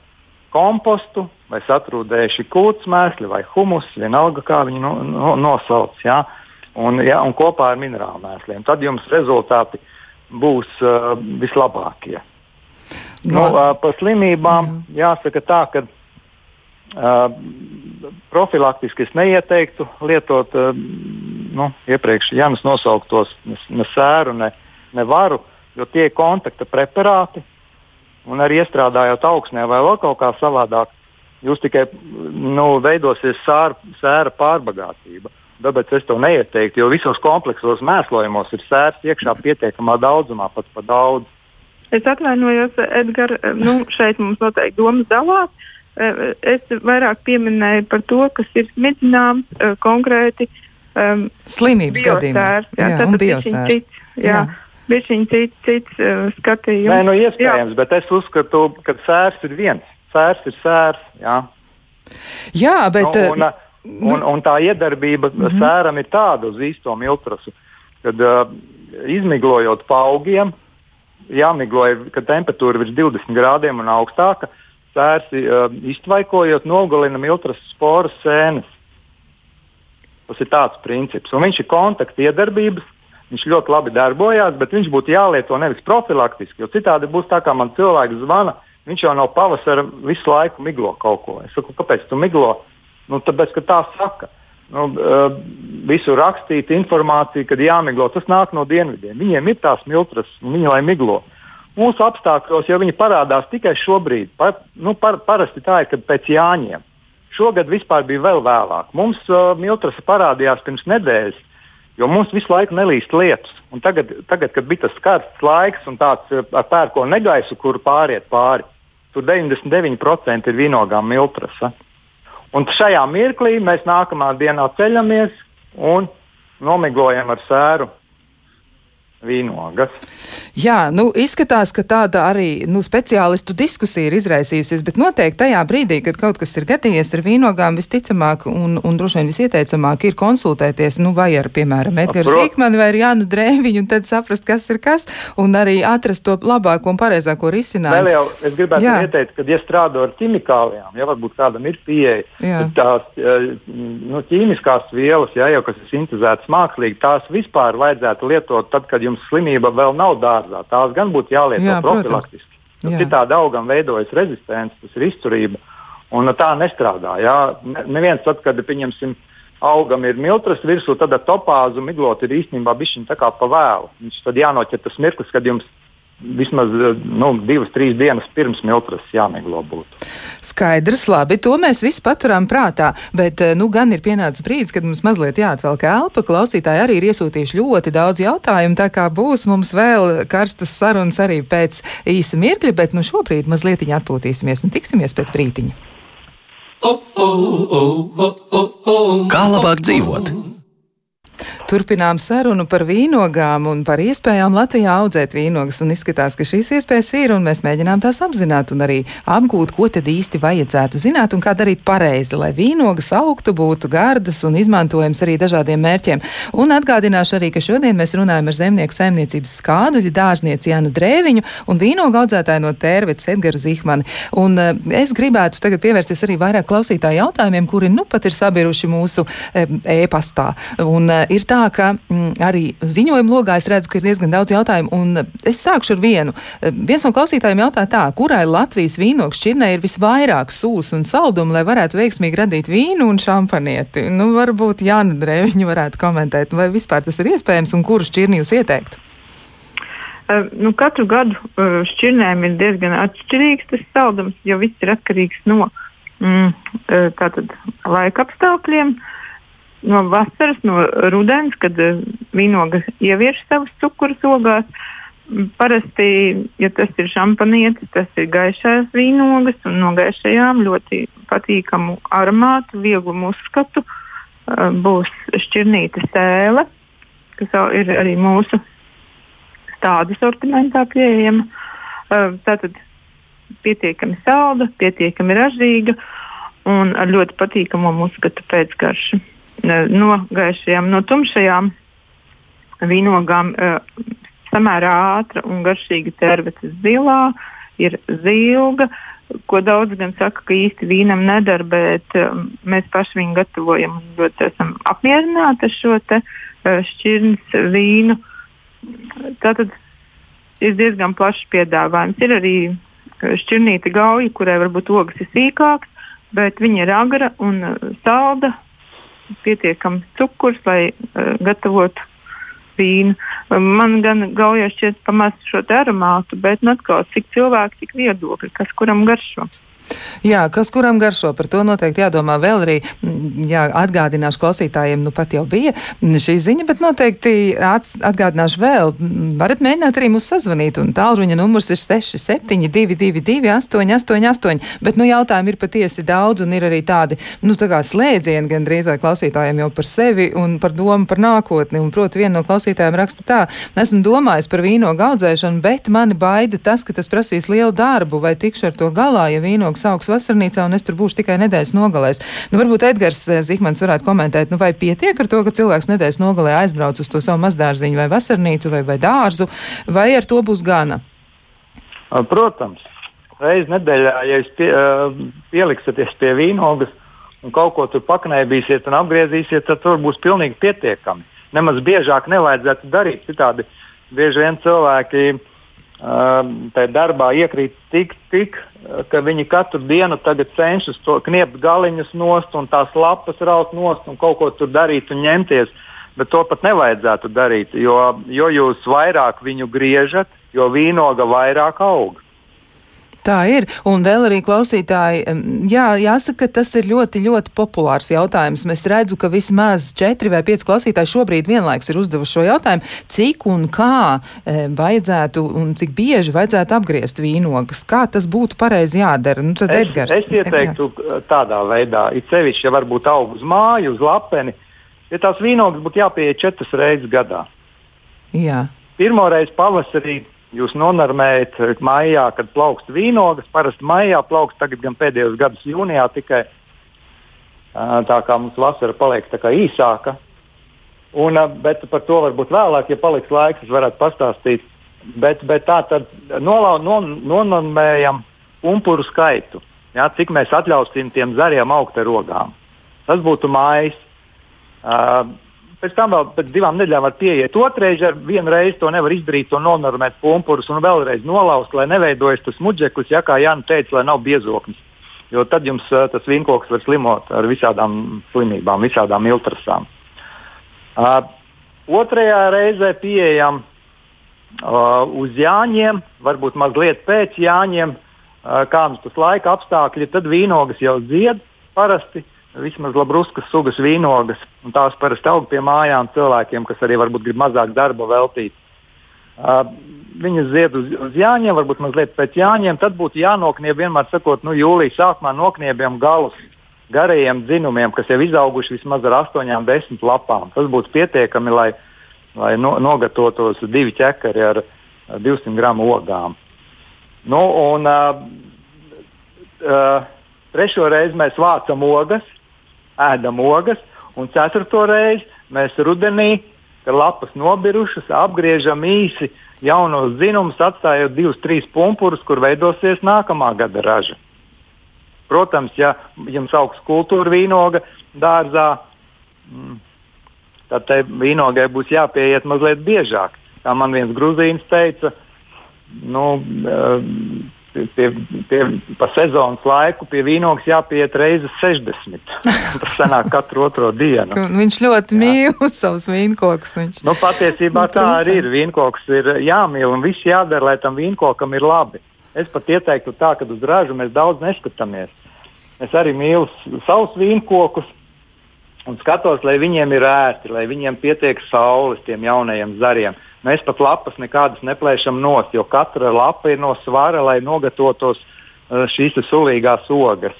Speaker 4: kompostu, vai satrūdējuši kūts mēsli, vai humus, vienalga kā viņi no, no, nosauc. Jā. Ja? Un, ja, un kopā ar minerālu mēsliem. Tad jums rezultāti būs uh, vislabākie. Nu, uh, par slimībām Jā. jāsaka tā, ka uh, profilaktiski es neieteiktu lietot uh, nu, iepriekš Jānis nosauktos ne, ne sēru, ne, ne varu, jo tie ir kontakta preparāti. Un arī iestrādājot augsnē vai vēl kaut kā savādāk, jūs tikai nu, veidosies sāra, sēra pārbagātība. Tāpēc es to neieteiktu, jo visos kompleksos mēslojumos ir sērs iekšā pietiekamā daudzumā, pat pa daudz.
Speaker 3: Es atvainojos, Edgars, nu, šeit mums noteikti domas dalās. Es vairāk pieminēju par to, kas ir smidzināms konkrēti
Speaker 2: um, slimības gadījumā. Jā, jā, un biosērs.
Speaker 3: Jā. jā. Bišķiņ cits, cits uh, skatījums.
Speaker 4: Nē, nu iespējams, jā. bet es uzskatu, ka sērs ir viens. Sērs ir sērs, jā.
Speaker 2: Jā, bet...
Speaker 4: Nu, un, nu, un, un tā iedarbība mm -hmm. sēram ir tāda uz īsto miltrasu, kad uh, izmiglojot pa augiem, jāmigloja, kad temperatūra ir virs 20 grādiem un augstāka, sērsi uh, iztvaikojot nogalina miltrasu sporas sēnes. Tas ir tāds princips. Un viņš ir kontakta iedarbības Viņš ļoti labi darbojās, bet viņš būtu jālieto nevis profilaktiski, jo citādi būs tā, kā man cilvēks zvana. Viņš jau no pavasara visu laiku miglo kaut ko. Es saku, kāpēc tu miglo? Nu, tāpēc, ka tā saka. Nu, uh, visu rakstīt informāciju, kad jāmiglo, tas nāk no dienvidiem. Viņiem ir tās miltras, viņi lai miglo. Mūsu apstākļos jau viņi parādās tikai šobrīd. Pa, nu, par, parasti tā ir, kad pēc jāņiem. Šogad vispār bija vēl vēlāk. Mums uh, miltras parādījās pirms nedēļas, Jo mums visu laiku nelīst lietus. Un tagad, tagad, kad bija tas karsts laiks un tāds eh, ar pērko negaisu, kur pāriet pāri, tur 99% ir vinogām miltrasa. Un šajā mirklī mēs nākamā dienā ceļamies un nomiglojam ar sēru vīnogas.
Speaker 2: Jā, nu, izskatās, ka tāda arī nu, speciālistu diskusija ir izraisījusies, bet noteikti tajā brīdī, kad kaut kas ir gadījies ar vīnogām, visticamāk un, un droši vien visieteicamāk ir konsultēties, nu, vai ar, piemēram, Edgars Zīkmani vai Jānu Drēviņu, un tad saprast, kas ir kas, un arī atrast to labāko un pareizāko risinājumu.
Speaker 4: Vēl jau es gribētu Jā. ieteikt, ka, ja strādā ar ķimikālijām, ja varbūt kādam ir pieeja, tās eh, nu, ķīmiskās vielas, ja, jau kas ir sintēzētas mākslīgi, tās vispār vajadzētu lietot tad, kad jums slimība vēl nav dārzā. Tās gan būtu jālieto Jā, profilaktiski. Nu, citādi augam veidojas rezistence, tas ir izturība. Un tā nestrādā. Jā. Ne, neviens tad, kad pieņemsim, augam ir miltras virsū, tad ar topāzu miglot ir īstenībā bišķiņ tā kā pa vēlu. Viņš tad jānoķer tas mirklis, kad jums vismaz nu, divas, trīs dienas pirms miltras jāmiglo būtu.
Speaker 2: Skaidrs, labi, to mēs visi paturam prātā, bet nu gan ir pienācis brīdis, kad mums mazliet jāatvelk elpa. Klausītāji arī ir iesūtījuši ļoti daudz jautājumu, tā kā būs mums vēl karstas sarunas arī pēc īsa mirkļa, bet nu šobrīd mazliet atpūtīsimies un tiksimies pēc brītiņa.
Speaker 1: Kā labāk dzīvot?
Speaker 2: Turpinām sarunu par vīnogām un par iespējām Latvijā audzēt vīnogas. Un izskatās, ka šīs iespējas ir, un mēs mēģinām tās apzināt un arī apgūt, ko tad īsti vajadzētu zināt un kā darīt pareizi, lai vīnogas augtu, būtu gardas un izmantojams arī dažādiem mērķiem. Un atgādināšu arī, ka šodien mēs runājam ar zemnieku saimniecības skāduļu dārznieci Jānu Drēviņu un vīnogu audzētāju no Tērvetes Edgara Zihmani. Un uh, es gribētu tagad pievērsties arī vairāk klausītāju jautājumiem, kuri nu pat ir sabiruši mūsu e-pastā. Un uh, ir tā, ka mm, arī ziņojuma logā es redzu, ka ir diezgan daudz jautājumu, un es sākšu ar vienu. Eh, viens no klausītājiem jautā tā, kurai Latvijas vīnogu šķirnē ir visvairāk sūs un saldumu, lai varētu veiksmīgi radīt vīnu un šampanieti? Nu, varbūt Jāna Drēviņa varētu komentēt, vai vispār tas ir iespējams un kuru šķirni jūs ieteiktu?
Speaker 3: Uh, nu, katru gadu uh, šķirnēm ir diezgan atšķirīgs tas saldums, jo viss ir atkarīgs no mm, tātad, laika apstākļiem. Uh, no vasaras, no rudens, kad uh, vīnoga ievieš savus cukurus ogās. Parasti, ja tas ir šampanietis, tas ir gaišās vīnogas un no gaišajām ļoti patīkamu aromātu, vieglu uzskatu. Uh, būs šķirnīta sēle, kas ir arī mūsu tādu sortimentā pieejama. Uh, tātad pietiekami salda, pietiekami ražīga un ar ļoti patīkamu uzskatu pēcgaršu no gaišajām, no tumšajām vīnogām samērā ātra un garšīga tervetes zilā, ir zilga, ko daudz gan saka, ka īsti vīnam nedara, bet um, mēs paši viņu gatavojam un ļoti esam apmierināti ar šo te, šķirnes vīnu. Tātad ir diezgan plašs piedāvājums. Ir arī šķirnīta gauja, kurai varbūt ogas ir sīkākas, bet viņa ir agra un salda, pietiekams cukurs, lai uh, gatavotu vīnu. Man gan gaujā šķiet pamaz šo aromātu, bet nu, atkal cik cilvēki, cik viedokļi, kas kuram garšo.
Speaker 2: Jā, kas kuram garšo, par to noteikti jādomā vēl arī. Jā, atgādināšu klausītājiem, nu pat jau bija šī ziņa, bet noteikti atgādināšu vēl. Varat mēģināt arī mūs sazvanīt, un tālruņa numurs ir 6722, 888. Bet, nu, jautājumi ir patiesi daudz, un ir arī tādi, nu, tā kā slēdzieni gan drīzāk klausītājiem jau par sevi un par domu par nākotni. Un, proti, viena no klausītājiem raksta tā, esmu domājis par vīnogu audzēšanu, bet mani baida tas, ka tas prasīs lielu darbu, vai tikšu ar to galā, ja vīnogu draugs augs vasarnīcā, un es tur būšu tikai nedēļas nogalēs. Nu, varbūt Edgars eh, Zihmans varētu komentēt, nu, vai pietiek ar to, ka cilvēks nedēļas nogalē aizbrauc uz to savu mazdārziņu vai vasarnīcu vai, vai dārzu, vai ar to būs gana?
Speaker 4: Protams, reizi nedēļā, ja jūs pie, pieliksieties pie vīnogas un kaut ko tur paknēbīsiet un apgriezīsiet, tad tur būs pilnīgi pietiekami. Nemaz biežāk nevajadzētu darīt. Citādi bieži vien cilvēki uh, tajā darbā iekrīt tik, tik, ka viņi katru dienu cenšas to kniept galiņus nost un tās lapas raut nost un kaut ko tur darīt un ņemties. Bet to pat nevajadzētu darīt, jo, jo jūs vairāk viņu griežat, jo vīnoga vairāk aug.
Speaker 2: Tā ir. Un vēl arī klausītāji, jā, jāsaka, ka tas ir ļoti, ļoti populārs jautājums. Es redzu, ka vismaz četri vai pieci klausītāji šobrīd vienlaiks ir uzdevuši šo jautājumu, cik un kā e, vajadzētu un cik bieži vajadzētu apgriezt vīnogas. Kā tas būtu pareizi jādara? Nu, tad,
Speaker 4: es,
Speaker 2: Edgars,
Speaker 4: es ieteiktu jā. tādā veidā, it sevišķi, ja varbūt aug uz māju, uz lapeni, ja tās vīnogas būtu jāpieeja četras reizes gadā.
Speaker 2: Jā.
Speaker 4: Pirmo reizi pavasarī Jūs nonormējat maijā, kad plaukst vīnogas. Parasti maijā plaukst, tagad gan pēdējos gados jūnijā tikai. Tā kā mums vasara paliek īsāka. Un, bet par to varbūt vēlāk, ja paliks laiks, es varētu pastāstīt. Bet, bet tā tad nolau, non, nonormējam umpuru skaitu. Jā, cik mēs atļausim tiem zariem augt ar rogām. Tas būtu mājas. Uh, Pēc tam vēl pēc divām nedēļām var pieiet otrreiz, ar vienu reizi to nevar izdarīt, to nonormēt pumpurus un vēlreiz nolaust, lai neveidojas tas muģeklis, ja kā Jānis teica, lai nav biezoknis. Jo tad jums uh, tas vinkoks var slimot ar visādām slimībām, visādām iltrasām. Uh, otrajā reizē pieejam uh, uz Jāņiem, varbūt mazliet pēc Jāņiem, uh, kāds tas laika apstākļi, tad vīnogas jau dzied parasti. Uh, vismaz labruskas sugas vīnogas, un tās parasti aug pie mājām cilvēkiem, kas arī varbūt grib mazāk darba veltīt. Uh, viņas zied uz, uz jāņiem, varbūt mazliet pēc jāņiem, tad būtu jānoknieb vienmēr sakot, nu, jūlijā sākumā nokniebjam galus garajiem dzinumiem, kas jau izauguši vismaz ar 8, 10 lapām. Tas būtu pietiekami, lai, lai no, nogatavotos divi ķekari ar 200 gramu ogām. Nu, un, uh, uh, trešo reizi mēs vācam ogas, ēdam ogas, un ceturto reizi mēs rudenī, kad lapas nobirušas, apgriežam īsi jaunos dzinumus, atstājot divus, trīs pumpurus, kur veidosies nākamā gada raža. Protams, ja jums augsts kultūra vīnoga dārzā, mm, tad tai vīnogai būs jāpieiet mazliet biežāk. Kā man viens grūzīns teica, nu, pie, pie, pa sezonas laiku pie vīnogas jāpiet reizes 60. Tas sanāk katru otro dienu.
Speaker 2: Viņš ļoti mīl savus vīnkokus. Viņš...
Speaker 4: Nu, patiesībā tā arī ir. Vīnkoks ir jāmīl un viss jādara, lai tam vīnkokam ir labi. Es pat ieteiktu tā, ka uz ražu mēs daudz neskatāmies. Es arī mīlu savus vīnkokus un skatos, lai viņiem ir ērti, lai viņiem pietiek saules tiem jaunajiem zariem. Mēs pat lapas nekādas neplēšam nost, jo katra lapa ir no svara, lai nogatavotos uh, šīs sulīgās ogas.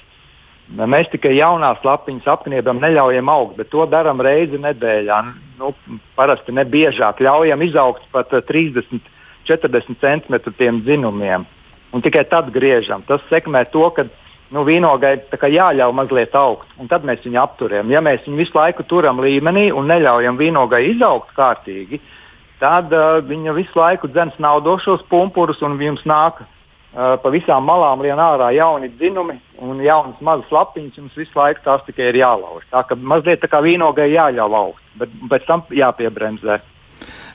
Speaker 4: Mēs tikai jaunās lapiņas apkniebam, neļaujam augt, bet to darām reizi nedēļā. Nu, parasti ne biežāk ļaujam izaugt pat 30, 40 centimetru dzinumiem. Un tikai tad griežam. Tas sekmē to, ka nu, vīnogai jāļauj mazliet augt, un tad mēs viņu apturējam. Ja mēs viņu visu laiku turam līmenī un neļaujam vīnogai izaugt kārtīgi, uh, tad uh, viņa visu laiku dzens naudošos pumpurus un jums nāk uh, pa visām malām lien ārā jauni dzinumi un jaunas mazas lapiņas. Jums visu laiku tās tikai ir jālauž. Tā kā mazliet tā kā vīnogai jāļauj augt, bet pēc tam jāpiebremzē.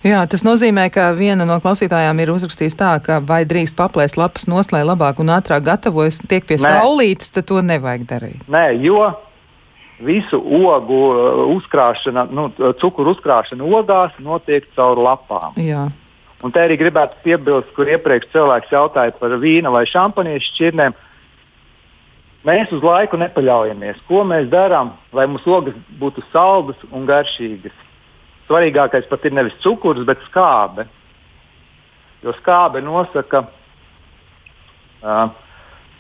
Speaker 2: Jā, tas nozīmē, ka viena no klausītājām ir uzrakstījusi tā, ka vai drīkst paplēst lapas lai labāk un ātrāk gatavojas, tiek pie Nē. saulītes, tad to nevajag darīt.
Speaker 4: Nē, jo visu ogu uh, uzkrāšana, nu, cukuru uzkrāšana ogās notiek caur lapām.
Speaker 2: Jā.
Speaker 4: Un te arī gribētu piebilst, kur iepriekš cilvēks jautāja par vīna vai šampaniešu šķirnēm. Mēs uz laiku nepaļaujamies. Ko mēs darām, lai mūsu ogas būtu saldas un garšīgas? Svarīgākais pat ir nevis cukurs, bet skābe. Jo skābe nosaka uh,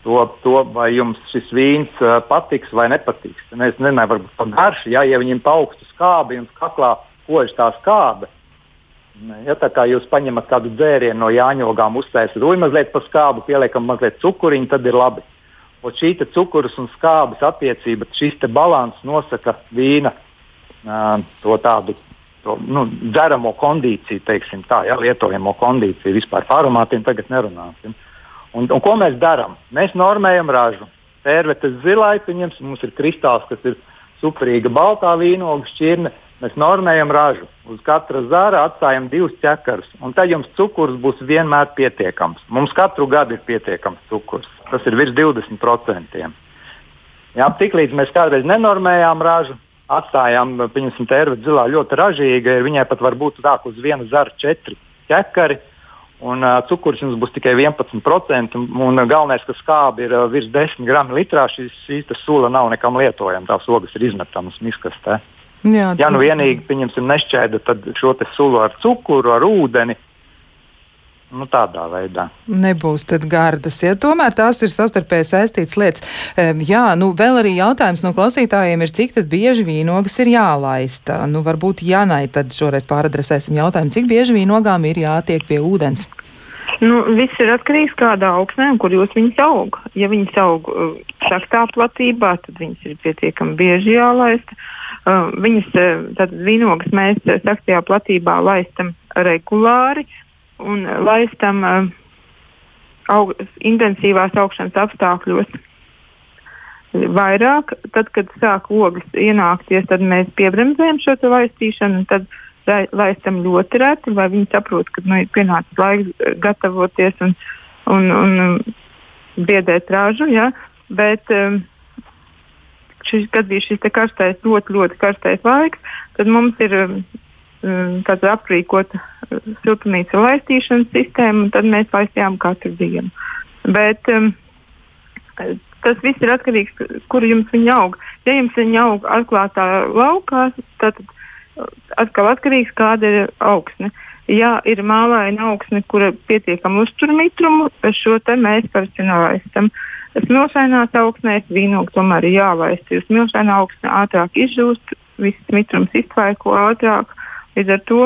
Speaker 4: to, to, vai jums šis vīns uh, patiks vai nepatiks. Es nezinu, varbūt par garšu, ja, ja viņiem pa augstu skābi un kaklā kož tā skābe. Ja tā kā jūs paņemat kādu dzērienu no jāņogām, uztaisat to mazliet pa skābu, pieliekam mazliet cukuriņu, tad ir labi. Un šī cukurus un skābes attiecība, šis balans nosaka vīna uh, to tādu to, nu, dzeramo kondīciju, teiksim tā, ja, lietojamo kondīciju vispār par aromātiem tagad nerunāsim. Un, un ko mēs darām? Mēs normējam ražu. Tērvetes zilai, pieņems, mums ir kristāls, kas ir superīga baltā vīnogu šķirne. Mēs normējam ražu. Uz katra zara atstājam divus ķekarus. Un tad jums cukurs būs vienmēr pietiekams. Mums katru gadu ir pietiekams cukurs. Tas ir virs 20%. Jā, tiklīdz mēs kādreiz nenormējām ražu, atstājām, pieņemsim, tērvetes zilā ļoti ražīga. Viņai pat var būt tā, uz viena zara četri ķekari. Un uh, cukurs jums būs tikai 11%. Un, un galvenais, ka skābi ir uh, virs 10 gramu litrā, šīs, šīs sula nav nekam lietojama. Tās ogas ir izmetamas miskastē. Jā, ja nu vienīgi, pieņemsim, nešķēda šo sulu ar cukuru, ar ūdeni, Nu, tādā veidā.
Speaker 2: Nebūs tad gardas, ja tomēr tās ir savstarpēji saistītas lietas. Jā, nu vēl arī jautājums no klausītājiem ir, cik tad bieži vīnogas ir jālaista. Nu, varbūt Janai tad šoreiz pāradresēsim jautājumu, cik bieži vīnogām ir jātiek pie ūdens.
Speaker 3: Nu, viss ir atkarīgs no kādā augsnē, kur jūs viņus aug. Ja viņas aug uh, saktā platībā, tad viņas ir pietiekami bieži jālaista. Uh, viņas, uh, tad vīnogas mēs uh, saktajā platībā laistam regulāri. Un laistam uh, aug, intensīvās augšanas apstākļos. Vairāk, tad, kad sāk ogles ienākties, tad mēs piebremzējam šo laistīšanu, un tad laistam ļoti reti, lai viņi saprot, ka nu, ir pienācis laiks gatavoties un, un, un biedēt ražu. Ja? Bet, um, šis, kad bija šis karstais, ļoti, ļoti karstais laiks, tad mums ir um, tāda aprīkota siltumnīca laistīšanas sistēma, un tad mēs laistījām katru dienu. Bet um, tas viss ir atkarīgs no tā, kur jums viņa aug. Ja jums viņa aug atklātā laukā, tad atkal atkarīgs no kāda ir augsne. Ja ir mālaina augsne, kura pietiekami uztur mitrumu, šo te mēs nelaistam. Smilšainās augsnēs vīnogu tomēr ir jālaist, jo smilšainā augsne ātrāk izžūst, viss mitrums iztvaiko ātrāk. Līdz ar to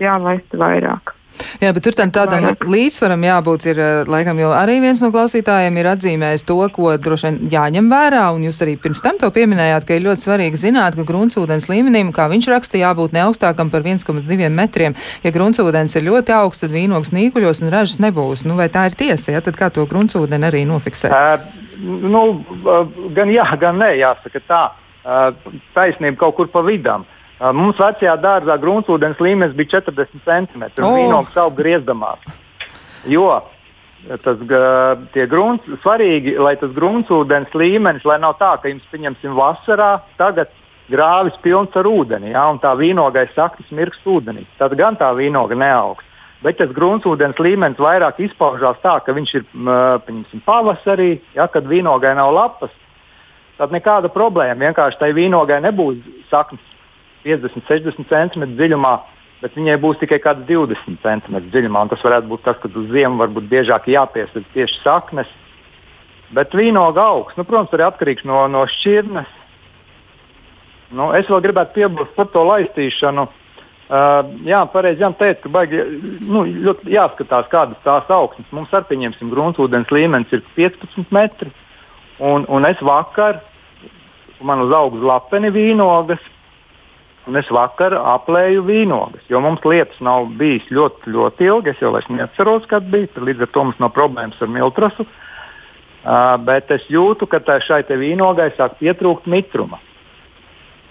Speaker 3: jālaista vairāk.
Speaker 2: Jā, bet tur tam tādam Vairāk. līdzsvaram jābūt ir, eh, laikam, jo arī viens no klausītājiem ir atzīmējis to, ko droši vien jāņem vērā, un jūs arī pirms tam to pieminējāt, ka ir ļoti svarīgi zināt, ka gruntsūdens līmenim, kā viņš raksta, jābūt ne augstākam par 1,2 metriem. Ja gruntsūdens ir ļoti augsts, tad vīnogs nīkuļos un ražas nebūs. Nu, vai tā ir tiesa, ja tad kā to gruntsūdeni arī nofiksēt? Uh,
Speaker 4: nu, gan jā, gan nē, jāsaka tā. Uh, taisnība kaut kur pa vidam. Uh, Mums vecajā dārzā gruntsūdens līmenis bija 40 cm. Oh. Vīnogs aug griezdamās. Jo tas grunts, svarīgi, lai tas gruntsūdens līmenis, lai nav tā, ka jums, pieņemsim, vasarā tagad grāvis pilns ar ūdeni, ja, un tā vīnogais saktas mirks ūdenī. Tad gan tā vīnoga neaugs. Bet tas gruntsūdens līmenis vairāk izpaužās tā, ka viņš ir pieņemsim, pavasarī, ja, kad vīnogai nav lapas. Tad nekāda problēma. Vienkārši tai vīnogai nebūs saknes 50, 60 cm dziļumā, bet viņai būs tikai kāds 20 cm dziļumā. Tas varētu būt tas, ka uz ziemu varbūt biežāk jāpiesaista tieši saknes. Bet vīnoga augsts, nu, protams, arī atkarīgs no, no šķirnes. Nu, es vēl gribētu piebilst par to laistīšanu. Uh, jā, pareizi Jan teica, ka baigi, nu, ļoti jāskatās, kādas tās augsnes. Mums ar pieņemsim gruntsūdens līmenis ir 15 metri. Un, un es vakar, man uz augstu lapeni vīnogas, un es vakar aplēju vīnogas, jo mums lietas nav bijis ļoti, ļoti ilgi. Es jau neatceros, kad bija. Līdz ar to mums nav problēmas ar miltrasu. Uh, bet es jūtu, ka šai vīnogai sāk pietrūkt mitruma.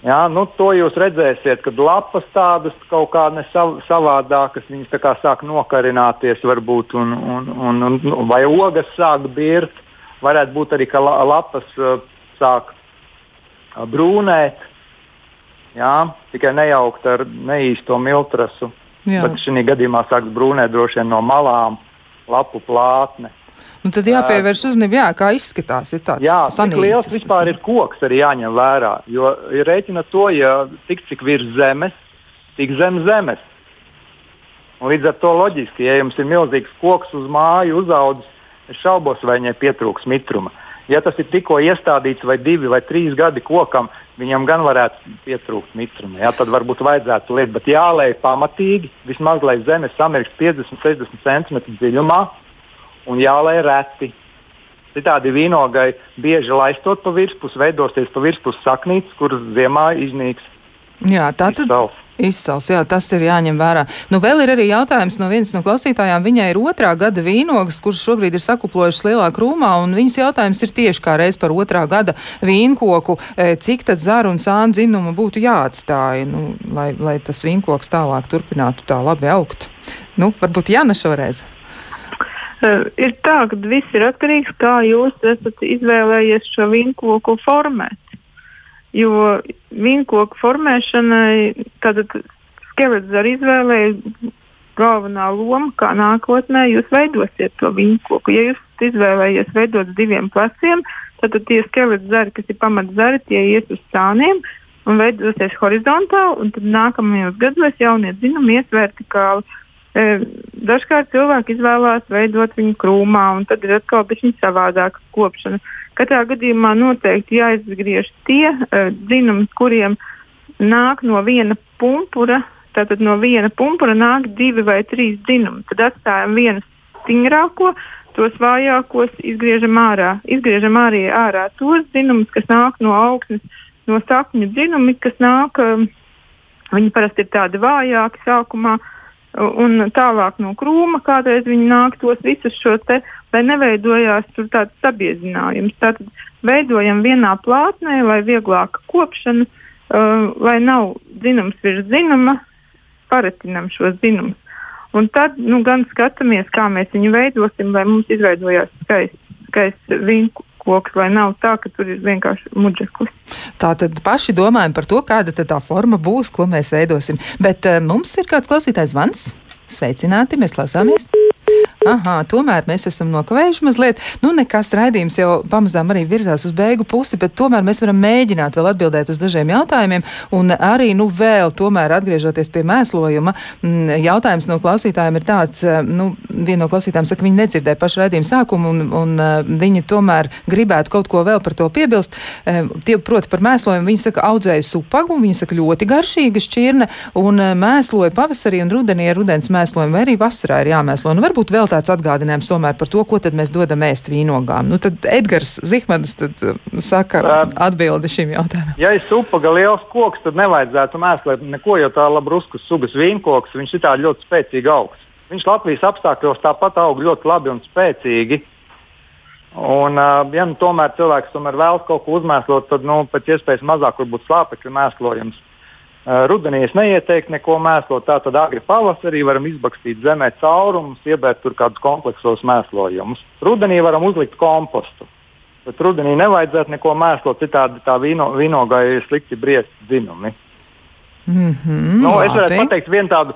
Speaker 4: Jā, nu, to jūs redzēsiet, kad lapas tādas kaut kā nesav, savādākas, viņas tā kā sāk nokarināties, varbūt, un, un, un, un, vai ogas sāk birt. Varētu būt arī, ka la, lapas uh, sāk uh, brūnēt, jā, tikai nejaukt ar neīsto miltrasu. Jā. Bet šī gadījumā sāks brūnēt droši vien no malām, lapu plātne.
Speaker 2: Un tad jāpievērš uzmanība, jā, kā izskatās. Ir tāds
Speaker 4: jā,
Speaker 2: cik
Speaker 4: liels vispār ir koks arī jāņem vērā. Jo ir rēķina to, ja tik cik virs zemes, tik zem zemes. Un līdz ar to loģiski, ja jums ir milzīgs koks uz māju uzaudzis, es šaubos, vai viņai pietrūks mitruma. Ja tas ir tikko iestādīts vai divi vai trīs gadi kokam, viņam gan varētu pietrūkt mitruma. Jā, tad varbūt vajadzētu liekt, bet jālēj pamatīgi, vismaz lai zeme samirks 50-60 cm dziļumā un jālai reti. Citādi vīnogai bieži laistot pa virspusi, veidosies pa virspusi saknītes, kuras ziemā iznīks.
Speaker 2: Jā, tā tad. Izsals, jā, tas ir jāņem vērā. Nu, vēl ir arī jautājums no vienas no klausītājām. Viņai ir otrā gada vīnogas, kuras šobrīd ir sakuplojušas lielā krūmā, un viņas jautājums ir tieši kā reiz par otrā gada vīnkoku, e, cik tad zaru un sānu dzinumu būtu jāatstāja, nu, lai, lai tas vīnkoks tālāk turpinātu tā labi augt. Nu, varbūt Jāna šoreiz.
Speaker 3: Uh, ir tā, ka viss ir atkarīgs no tā, kā jūs esat izvēlējies šo vīnkoku formēt. Jo vīnkoku formēšanai tātad skelets ar izvēlēju galvenā loma, kā nākotnē jūs veidosiet to vīnkoku. Ja jūs izvēlējies veidot diviem pleciem, tad tie skelets zari, kas ir pamatzari, tie ies uz sāniem un veidosies horizontāli, un tad nākamajos gados jaunie dzinumi ies vertikāli. Dažkārt cilvēki izvēlās veidot viņu krūmā, un tad ir atkal viņa savādāka kopšana. Katrā gadījumā noteikti jāizgriež tie uh, dzinumi, kuriem nāk no viena pumpura. Tātad no viena pumpura nāk divi vai trīs dzinumi. Tad atstājam vienu stingrāko, tos vājākos izgriežam ārā. Izgriežam arī ārā tos dzinumus, kas nāk no augsnes, no sakņu dzinumi, kas nāk. Um, viņi parasti ir tādi vājāki sākumā. Un tālāk no krūma kādreiz viņi nāk tos visus šo te, lai neveidojās tur tāds sabiezinājums. Tātad veidojam vienā plātnē, lai vieglāka kopšana, uh, lai nav zinums virs zinuma, paretinam šos zinumus. Un tad nu, gan skatāmies, kā mēs viņu veidosim, lai mums izveidojās skaists, skaists vinku koks, lai nav tā, ka tur ir vienkārši muģeklis.
Speaker 2: Tā tad paši domājam par to, kāda tā forma būs, ko mēs veidosim. Bet uh, mums ir kāds klausītājs zvans. Sveicināti, mēs klausāmies! Aha, tomēr mēs esam nokavējuši mazliet. Nu, nekas raidījums jau pamazām arī virzās uz beigu pusi, bet tomēr mēs varam mēģināt vēl atbildēt uz dažiem jautājumiem. Un arī, nu, vēl tomēr atgriežoties pie mēslojuma, mm, jautājums no klausītājiem ir tāds, eh, nu, viena no klausītājiem saka, viņi nedzirdēja pašu raidījumu sākumu un, un eh, viņi tomēr gribētu kaut ko vēl par to piebilst. Eh, tie, proti, par mēslojumu viņi saka, audzēju supagu, viņi saka, ļoti garšīga šķirne un mēsloja pavasarī un rudenī ar rudens mēslojumu vai arī vasarā ir jāmēslo. Nu, varbūt vēl tāds atgādinājums tomēr par to, ko tad mēs dodam ēst vīnogām. Nu, tad Edgars Zihmanis tad, uh, saka atbildi šim jautājumam.
Speaker 4: Ja ir supaga liels koks, tad nevajadzētu mēslēt neko, jo tā labruskas sugas vīnkoks, viņš ir tā ļoti spēcīgi augsts. Viņš Latvijas apstākļos tāpat aug ļoti labi un spēcīgi. Un, ja nu, tomēr cilvēks tomēr vēlas kaut ko uzmēslot, tad nu, pēc iespējas mazāk varbūt slāpekļu mēslojums. Rudenī es neieteiktu neko mēslot, tātad agri pavasarī varam izbakstīt zemē caurumus, iebērt tur kādus kompleksos mēslojumus. Rudenī varam uzlikt kompostu. Bet rudenī nevajadzētu neko mēslot, citādi tā vīno, vīnogai slikti briest dzinumi.
Speaker 2: Mm -hmm,
Speaker 4: nu, es varētu pateikt vienu tādu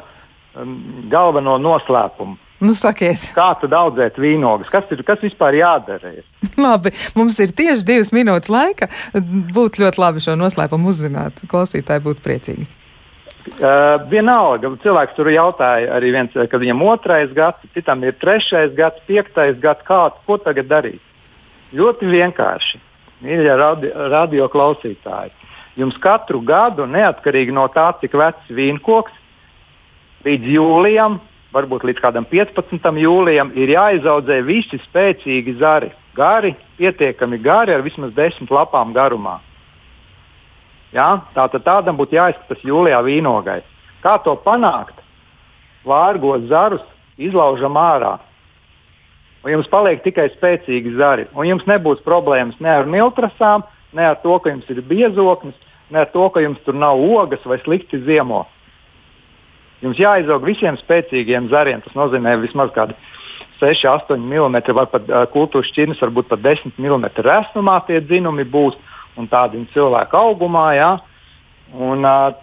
Speaker 4: um, galveno noslēpumu.
Speaker 2: Nu, sakiet.
Speaker 4: Kā tad audzēt vīnogas? Kas, ir, kas vispār jādara?
Speaker 2: Labi, mums ir tieši divas minūtes laika. Būtu ļoti labi šo noslēpumu uzzināt. Klausītāji būtu priecīgi.
Speaker 4: Uh, vienalga, cilvēks tur jautāja arī viens, kad viņam otrais gads, citam ir trešais gads, piektais gads, kā, ko tagad darīt. Ļoti vienkārši, mīļie radio, radio klausītāji. Jums katru gadu, neatkarīgi no tā, cik vecs vīnkoks, līdz jūlijam varbūt līdz kādam 15. jūlijam, ir jāizaudzē visi spēcīgi zari. Gari, pietiekami gari ar vismaz 10 lapām garumā. Ja? Tātad tādam būtu jāizskatās jūlijā vīnogai. Kā to panākt? Vārgos zarus izlaužam ārā. Un jums paliek tikai spēcīgi zari. Un jums nebūs problēmas ne ar miltrasām, ne ar to, ka jums ir biezoknis. ne ar to, ka jums tur nav ogas vai slikti ziemo. Jums jāizaug visiem spēcīgiem zariem. Tas nozīmē vismaz kādi 6, 8 mm, vai pat uh, kultūras šķirnes, varbūt pat 10 mm resnumā tie dzinumi būs un tādi cilvēku augumā. Ja? Un, uh,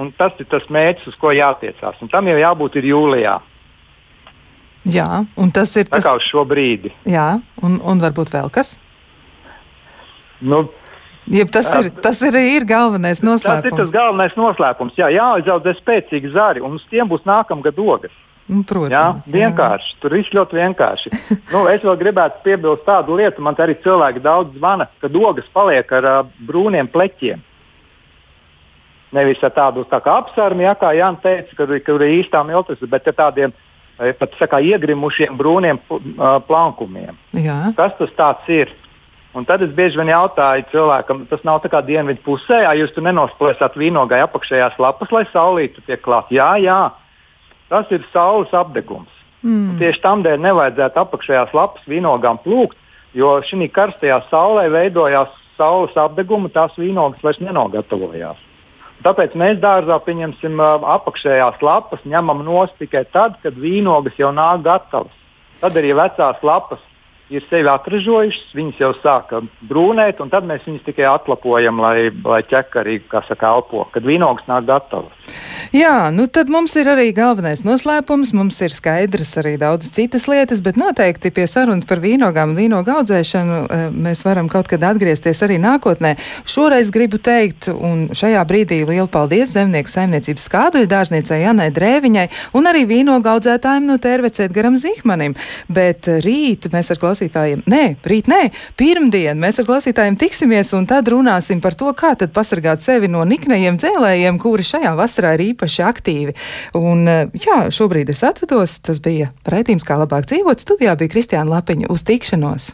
Speaker 4: un tas ir tas mērķis, uz ko jātiecās. Un tam jau jābūt jūlijā.
Speaker 2: Jā, un tas ir
Speaker 4: tas, kas šo brīdi.
Speaker 2: Jā, un, un varbūt vēl kas?
Speaker 4: Nu,
Speaker 2: Jeb tas ir, tas ir, ir galvenais noslēpums.
Speaker 4: Tas ir tas galvenais noslēpums. Jā, jāizaudzē spēcīgi zari, un uz tiem būs nākamgad ogas.
Speaker 2: Nu, protams,
Speaker 4: jā, vienkārši. Jā. Tur viss ļoti vienkārši. nu, es vēl gribētu piebilst tādu lietu, man arī cilvēki daudz zvana, ka ogas paliek ar uh, brūniem pleķiem. Nevis ar tādu tā kā apsarmi, ja, kā Jānis teica, kur, kur ir īstā miltus, bet ar tādiem pat sakā, iegrimušiem brūniem uh, plankumiem.
Speaker 2: Jā.
Speaker 4: Kas tas ir? Un tad es bieži vien jautāju cilvēkam, tas nav tā kā dienvidu pusē, ja jūs tur nenosplēsat vīnogai apakšējās lapas, lai saulītu tiek klāt. Jā, jā, tas ir saules apdegums. Mm. Un tieši tam dēļ nevajadzētu apakšējās lapas vīnogām plūkt, jo šī karstajā saulē veidojās saules apdeguma, tās vīnogas vairs nenogatavojās. Tāpēc mēs dārzā pieņemsim apakšējās lapas, ņemam nost tikai tad, kad vīnogas jau nāk gatavas. Tad arī vecās lapas ir sevi atražojušas, viņas jau sāka brūnēt, un tad mēs viņus tikai atlapojam, lai, lai ķekari, kā saka, elpo, kad vīnogas nāk gatavas.
Speaker 2: Jā, nu tad mums ir arī galvenais noslēpums, mums ir skaidrs arī daudz citas lietas, bet noteikti pie sarunas par vīnogām un vīnogu audzēšanu eh, mēs varam kaut kad atgriezties arī nākotnē. Šoreiz gribu teikt, un šajā brīdī lielu paldies zemnieku saimniecības skāduja dārzniecei Janai Drēviņai un arī vīnogu audzētājiem no Tērvecēt garam Zihmanim. Bet rīt mēs ar klausītājiem, nē, rīt nē, pirmdien mēs ar klausītājiem tiksimies un tad runāsim par to, kā tad pasargāt sevi no niknējiem dzēlējiem, kuri šajā vasarā ir īpaši aktīvi. Un, eh, jā, šobrīd es atvados. Tas bija raidījums, kā labāk dzīvot. Studijā bija Kristiāna Lapiņa uz tikšanos.